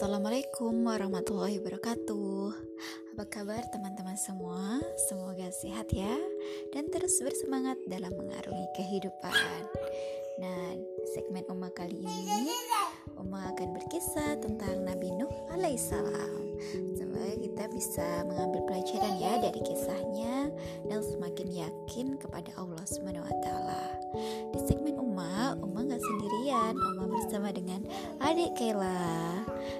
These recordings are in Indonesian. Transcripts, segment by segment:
Assalamualaikum warahmatullahi wabarakatuh Apa kabar teman-teman semua? Semoga sehat ya Dan terus bersemangat dalam mengarungi kehidupan Nah, segmen Uma kali ini Uma akan berkisah tentang Nabi Nuh alaihissalam Semoga kita bisa mengambil pelajaran ya dari kisahnya Dan semakin yakin kepada Allah Subhanahu wa taala. Di segmen Uma, Uma gak sendirian Uma bersama dengan adik Kayla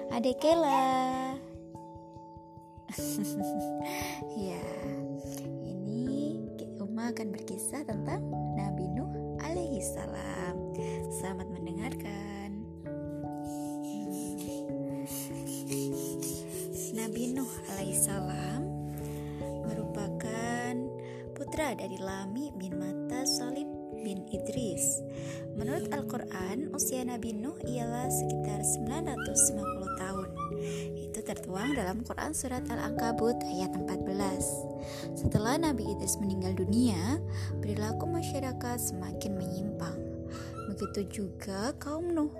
Adik Kela. ya, ini Uma akan berkisah tentang Nabi Nuh alaihi salam. Selamat mendengarkan. Salam merupakan putra dari Lami bin Mata Salib bin Idris. Menurut Al-Quran, usia Nabi Nuh ialah sekitar 950 tahun. Itu tertuang dalam Quran Surat Al-Ankabut ayat 14. Setelah Nabi Idris meninggal dunia, perilaku masyarakat semakin menyimpang. Begitu juga kaum Nuh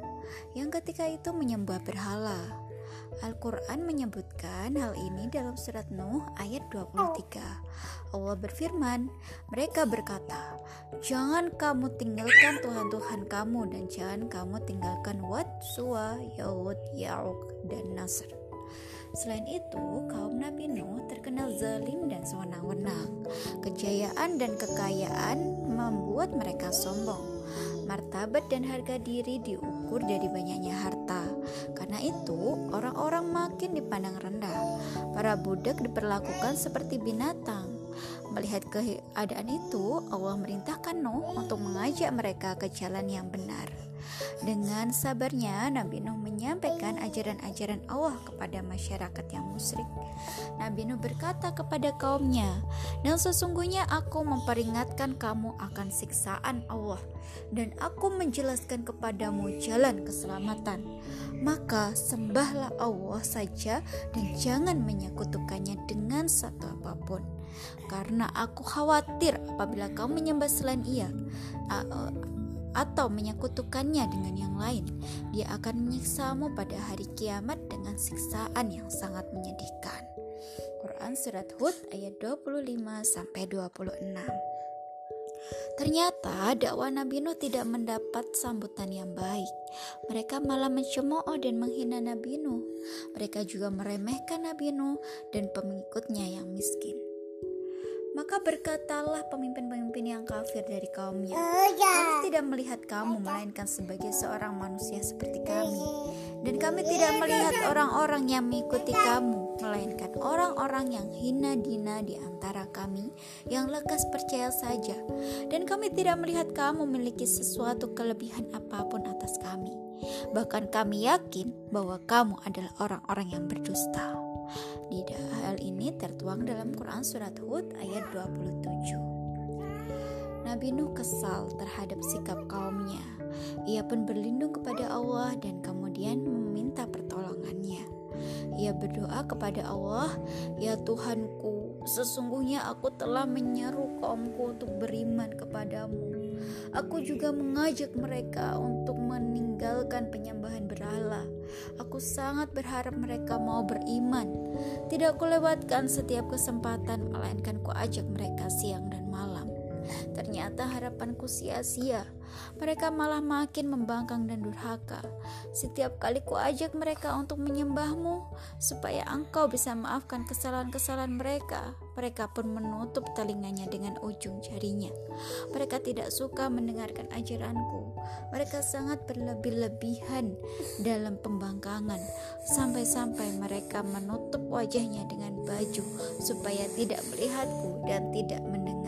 yang ketika itu menyembah berhala. Al-Quran menyebutkan hal ini dalam surat Nuh ayat 23. Allah berfirman, mereka berkata, Jangan kamu tinggalkan Tuhan-Tuhan kamu dan jangan kamu tinggalkan Wat, Suwa, Yahud, Ya'uk, dan Nasr. Selain itu, kaum Nabi Nuh terkenal zalim dan sewenang-wenang. Kejayaan dan kekayaan membuat mereka sombong. Martabat dan harga diri diukur dari banyaknya harta. Itu, orang-orang makin dipandang rendah. Para budak diperlakukan seperti binatang. Melihat keadaan itu, Allah merintahkan Nuh untuk mengajak mereka ke jalan yang benar. Dengan sabarnya, Nabi Nuh menyampaikan ajaran-ajaran Allah kepada masyarakat yang musyrik. Nabi Nuh berkata kepada kaumnya, "Dan sesungguhnya aku memperingatkan kamu akan siksaan Allah, dan aku menjelaskan kepadamu jalan keselamatan. Maka sembahlah Allah saja dan jangan menyekutukannya dengan satu apa pun." Karena aku khawatir apabila kamu menyembah selain Ia, atau menyekutukannya dengan yang lain, dia akan menyiksamu pada hari kiamat dengan siksaan yang sangat menyedihkan. Quran Surat Hud ayat 25 sampai 26. Ternyata dakwah Nabi Nuh tidak mendapat sambutan yang baik. Mereka malah mencemooh dan menghina Nabi Nuh. Mereka juga meremehkan Nabi Nuh dan pengikutnya yang miskin. Maka berkatalah pemimpin-pemimpin yang kafir dari kaumnya, kami tidak melihat kamu melainkan sebagai seorang manusia seperti kami. Dan kami tidak melihat orang-orang yang mengikuti kamu, melainkan orang-orang yang hina dina di antara kami, yang lekas percaya saja. Dan kami tidak melihat kamu memiliki sesuatu kelebihan apa pun atas kami. Bahkan kami yakin bahwa kamu adalah orang-orang yang berdusta. Di hal ini tertuang dalam Quran Surat Hud ayat 27. Nabi Nuh kesal terhadap sikap kaumnya. Ia pun berlindung kepada Allah dan kemudian meminta pertolongannya. Ia berdoa kepada Allah, "Ya Tuhanku, sesungguhnya aku telah menyeru kaumku untuk beriman kepadamu. Aku juga mengajak mereka untuk meninggalkan penyembahan berhala. Aku sangat berharap mereka mau beriman. Tidak kulewatkan setiap kesempatan, melainkan kuajak mereka siang dan malam. Ternyata harapanku sia-sia. Mereka malah makin membangkang dan durhaka. Setiap kali ku ajak mereka untuk menyembahmu, supaya engkau bisa maafkan kesalahan-kesalahan mereka. Mereka pun menutup telinganya dengan ujung jarinya. Mereka tidak suka mendengarkan ajaranku. Mereka sangat berlebih-lebihan dalam pembangkangan, sampai-sampai mereka menutup wajahnya dengan baju supaya tidak melihatku dan tidak mendengar.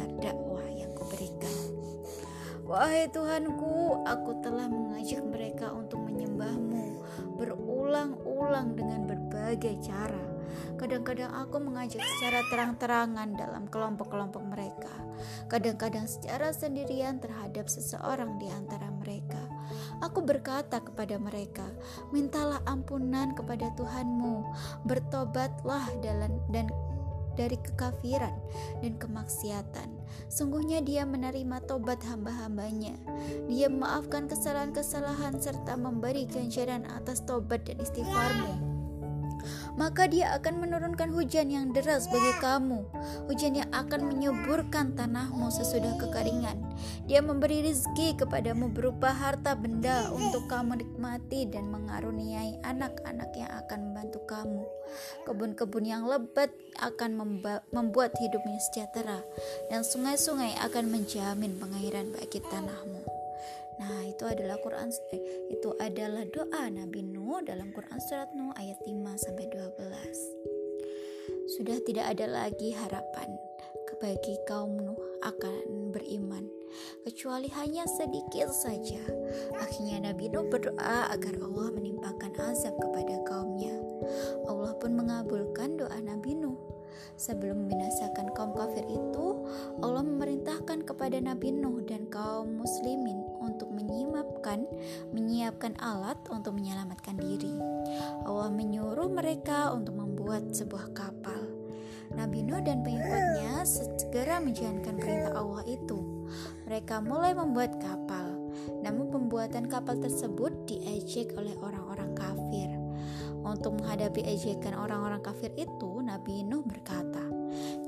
Wahai Tuhanku, aku telah mengajak mereka untuk menyembahmu berulang-ulang dengan berbagai cara. Kadang-kadang aku mengajak secara terang-terangan dalam kelompok-kelompok mereka. Kadang-kadang secara sendirian terhadap seseorang di antara mereka. Aku berkata kepada mereka, mintalah ampunan kepada Tuhanmu, bertobatlah dalam dan dari kekafiran dan kemaksiatan. Sungguhnya dia menerima tobat hamba-hambanya. Dia memaafkan kesalahan-kesalahan serta memberi ganjaran atas tobat dan istighfarmu. Maka dia akan menurunkan hujan yang deras bagi kamu, hujan yang akan menyuburkan tanahmu sesudah kekeringan. Dia memberi rezeki kepadamu berupa harta benda untuk kamu nikmati dan mengaruniai anak-anak yang akan membantu kamu. Kebun-kebun yang lebat akan membuat hidupnya sejahtera, dan sungai-sungai akan menjamin pengairan bagi tanahmu. Nah, itu adalah Quran eh, itu adalah doa Nabi Nuh dalam Quran surat Nuh ayat 5 sampai 12. Sudah tidak ada lagi harapan bagi kaum Nuh akan beriman kecuali hanya sedikit saja. Akhirnya Nabi Nuh berdoa agar Allah menimpakan azab kepada kaumnya. Allah pun mengabulkan doa Nabi Nuh. Sebelum membinasakan kaum kafir itu, Allah memerintahkan kepada Nabi Nuh dan kaum muslimin untuk menyiapkan menyiapkan alat untuk menyelamatkan diri. Allah menyuruh mereka untuk membuat sebuah kapal. Nabi Nuh dan pengikutnya segera menjalankan perintah Allah itu. Mereka mulai membuat kapal. Namun pembuatan kapal tersebut diejek oleh orang-orang kafir. Untuk menghadapi ejekan orang-orang kafir itu, Nabi Nuh berkata,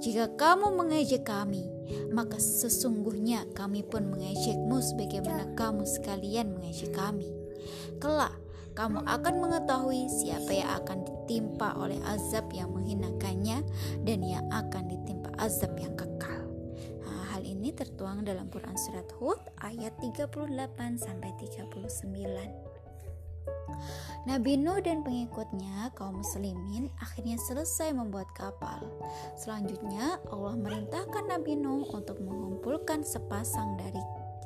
"Jika kamu mengejek kami, maka sesungguhnya kami pun mengejekmu sebagaimana kamu sekalian mengejek kami. Kelak, kamu akan mengetahui siapa yang akan ditimpa oleh azab yang menghinakannya dan yang akan ditimpa azab yang kekal." Nah, hal ini tertuang dalam Quran surat Hud ayat 38 sampai 39. Nabi Nuh dan pengikutnya, kaum muslimin, akhirnya selesai membuat kapal. Selanjutnya, Allah merintahkan Nabi Nuh untuk mengumpulkan sepasang dari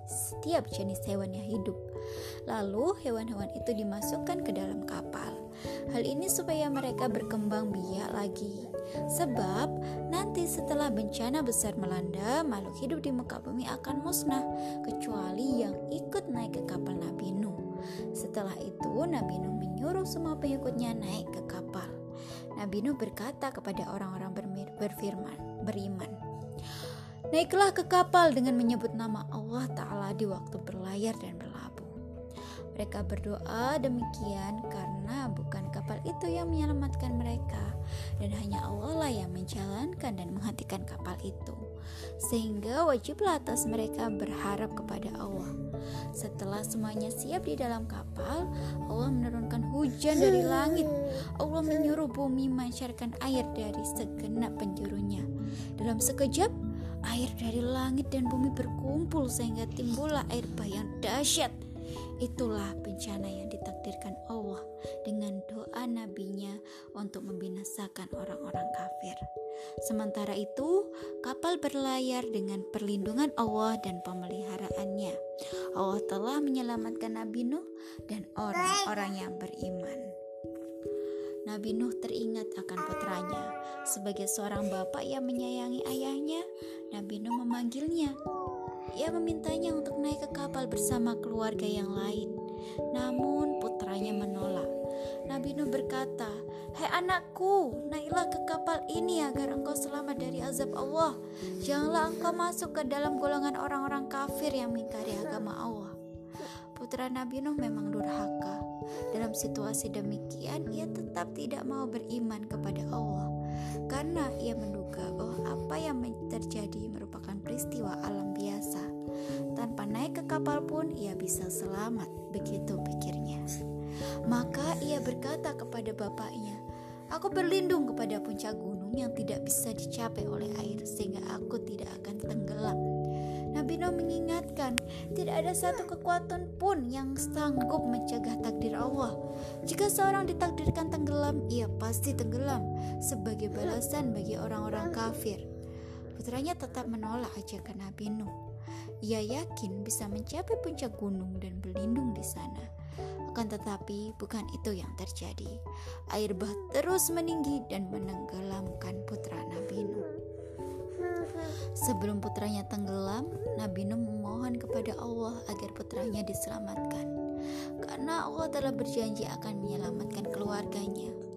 setiap jenis hewan yang hidup. Lalu, hewan-hewan itu dimasukkan ke dalam kapal. Hal ini supaya mereka berkembang biak lagi. Sebab nanti setelah bencana besar melanda, makhluk hidup di muka bumi akan musnah, kecuali yang ikut naik ke kapal Nabi Nuh. Setelah itu Nabi Nuh menyuruh semua pengikutnya naik ke kapal. Nabi Nuh berkata kepada orang-orang berfirman, beriman, Naiklah ke kapal dengan menyebut nama Allah Ta'ala di waktu berlayar dan berlabuh. Mereka berdoa demikian karena bukan kapal itu yang menyelamatkan mereka dan hanya Allah lah yang menjalankan dan menghentikan kapal itu. Sehingga wajiblah atas mereka berharap kepada Allah. Setelah semuanya siap di dalam kapal, Allah menurunkan hujan dari langit. Allah menyuruh bumi memancarkan air dari segenap penjurunya. Dalam sekejap, air dari langit dan bumi berkumpul sehingga timbullah air bah yang dahsyat Itulah bencana yang ditakdirkan Allah dengan doa untuk membinasakan orang-orang kafir. Sementara itu, kapal berlayar dengan perlindungan Allah dan pemeliharaannya. Allah telah menyelamatkan Nabi Nuh dan orang-orang yang beriman. Nabi Nuh teringat akan putranya. Sebagai seorang bapak yang menyayangi ayahnya, Nabi Nuh memanggilnya ia memintanya untuk naik ke kapal bersama keluarga yang lain. Namun putranya menolak. Nabi Nuh berkata, "Hai anakku, naiklah ke kapal ini agar engkau selamat dari azab Allah. Janganlah engkau masuk ke dalam golongan orang-orang kafir yang mengingkari agama Allah." Putra Nabi Nuh memang durhaka. Dalam situasi demikian, ia tetap tidak mau beriman kepada Allah karena ia menduga bahwa apa yang terjadi merupakan peristiwa alam biasa. Tanpa naik ke kapal pun ia bisa selamat, begitu pikirnya. Maka ia berkata kepada bapaknya, Aku berlindung kepada puncak gunung yang tidak bisa dicapai oleh air sehingga aku tidak akan tenggelam. Nabi Nuh mengingatkan, tidak ada satu kekuatan pun yang sanggup mencegah takdir Allah. Jika seorang ditakdirkan tenggelam, ia pasti tenggelam sebagai balasan bagi orang-orang kafir. Putranya tetap menolak ajakan Nabi Nuh. Ia yakin bisa mencapai puncak gunung dan berlindung di sana. Akan tetapi bukan itu yang terjadi. Air bah terus meninggi dan menenggelamkan putra Nabi Nuh. Sebelum putranya tenggelam, Nabi Nuh memohon kepada Allah agar putranya diselamatkan. Karena Allah telah berjanji akan menyelamatkan keluarganya.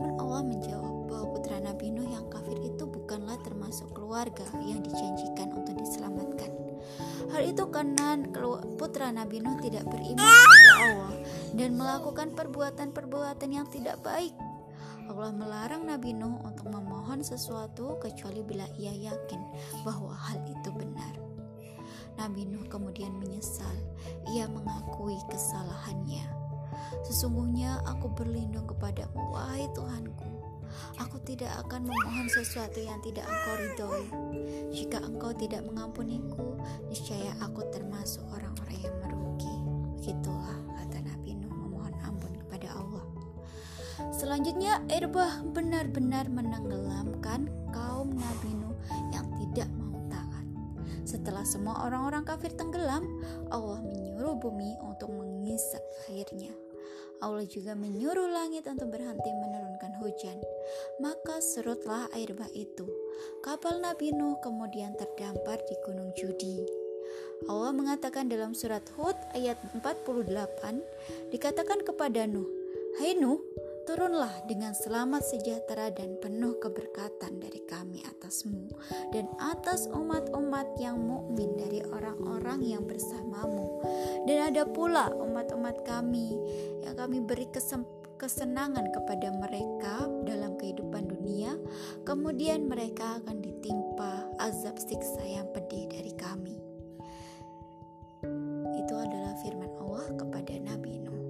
Namun Allah menjawab bahwa putra Nabi Nuh yang kafir itu bukanlah termasuk keluarga yang dijanjikan untuk diselamatkan. Hal itu karena putra Nabi Nuh tidak beriman kepada Allah dan melakukan perbuatan-perbuatan yang tidak baik Allah melarang Nabi Nuh untuk memohon sesuatu kecuali bila ia yakin bahwa hal itu benar. Nabi Nuh kemudian menyesal. Ia mengakui kesalahannya. Sesungguhnya aku berlindung kepadamu, wahai Tuhanku. Aku tidak akan memohon sesuatu yang tidak engkau ridhoi. Jika engkau tidak mengampuniku, niscaya aku termasuk orang-orang yang merugi. Begitulah kata Nabi Nuh memohon ampun kepada Allah. Selanjutnya air bah benar-benar menenggelamkan kaum Nabi Nuh yang tidak mau taat. Setelah semua orang-orang kafir tenggelam, Allah menyuruh bumi untuk mengisap airnya. Allah juga menyuruh langit untuk berhenti menurunkan hujan. Maka surutlah air bah itu. Kapal Nabi Nuh kemudian terdampar di Gunung Judi. Allah mengatakan dalam surat Hud ayat 48, dikatakan kepada Nuh, Hai Nuh, turunlah dengan selamat sejahtera dan penuh keberkatan dari kami atasmu dan atas umat-umat yang mukmin dari orang-orang yang bersamamu dan ada pula umat-umat kami yang kami beri kesenangan kepada mereka dalam kehidupan dunia kemudian mereka akan ditimpa azab siksa yang pedih dari kami itu adalah firman Allah kepada Nabi Nuh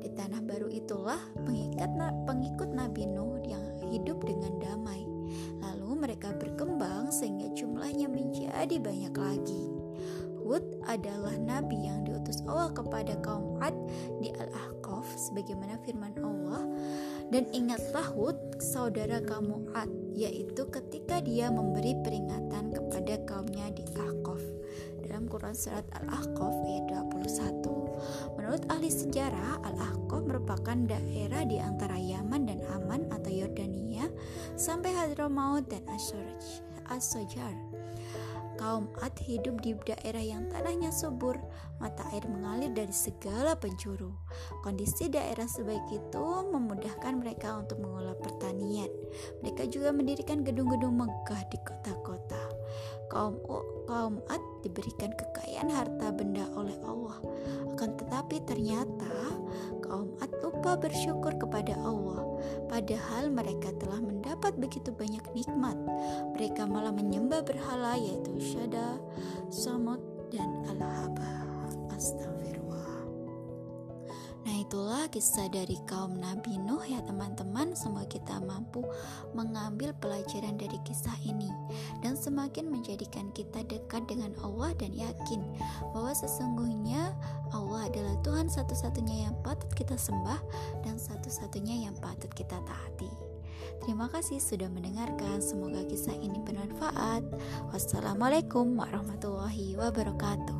di tanah baru itulah pengikat pengikut Nabi Nuh yang hidup dengan damai. Lalu mereka berkembang sehingga jumlahnya menjadi banyak lagi. Adalah nabi yang diutus Allah kepada kaum Ad di Al-Ahqaf sebagaimana firman Allah dan ingatlah Hud saudara kamu Ad yaitu ketika dia memberi peringatan kepada kaumnya di Ahqaf dalam Quran Surat Al-Ahqaf ayat 21. Menurut ahli sejarah, Al-Ahqaf merupakan daerah di antara Yaman dan Aman atau Yordania sampai Hadramaut dan As-Sojar. Kaum Ad hidup di daerah yang tanahnya subur, mata air mengalir dari segala penjuru. Kondisi daerah sebaik itu memudahkan mereka untuk mengolah pertanian. Mereka juga mendirikan gedung-gedung megah di kota-kota. Kaum kaum Ad diberikan kekayaan harta benda oleh Allah. Akan tetapi ternyata kaum Ad lupa bersyukur kepada Allah. Padahal mereka telah mendapat begitu banyak nikmat. Mereka malah menyembah berhala yaitu Syada, Samud, dan Al-Haba. Astagfirullah. Nah itulah kisah dari kaum Nabi Nuh ya teman-teman Semoga kita mampu mengambil pelajaran dari kisah ini semakin menjadikan kita dekat dengan Allah dan yakin Bahwa sesungguhnya Allah adalah Tuhan satu-satunya yang patut kita sembah Dan satu-satunya yang patut kita taati Terima kasih sudah mendengarkan. Semoga kisah ini bermanfaat. Wassalamualaikum warahmatullahi wabarakatuh.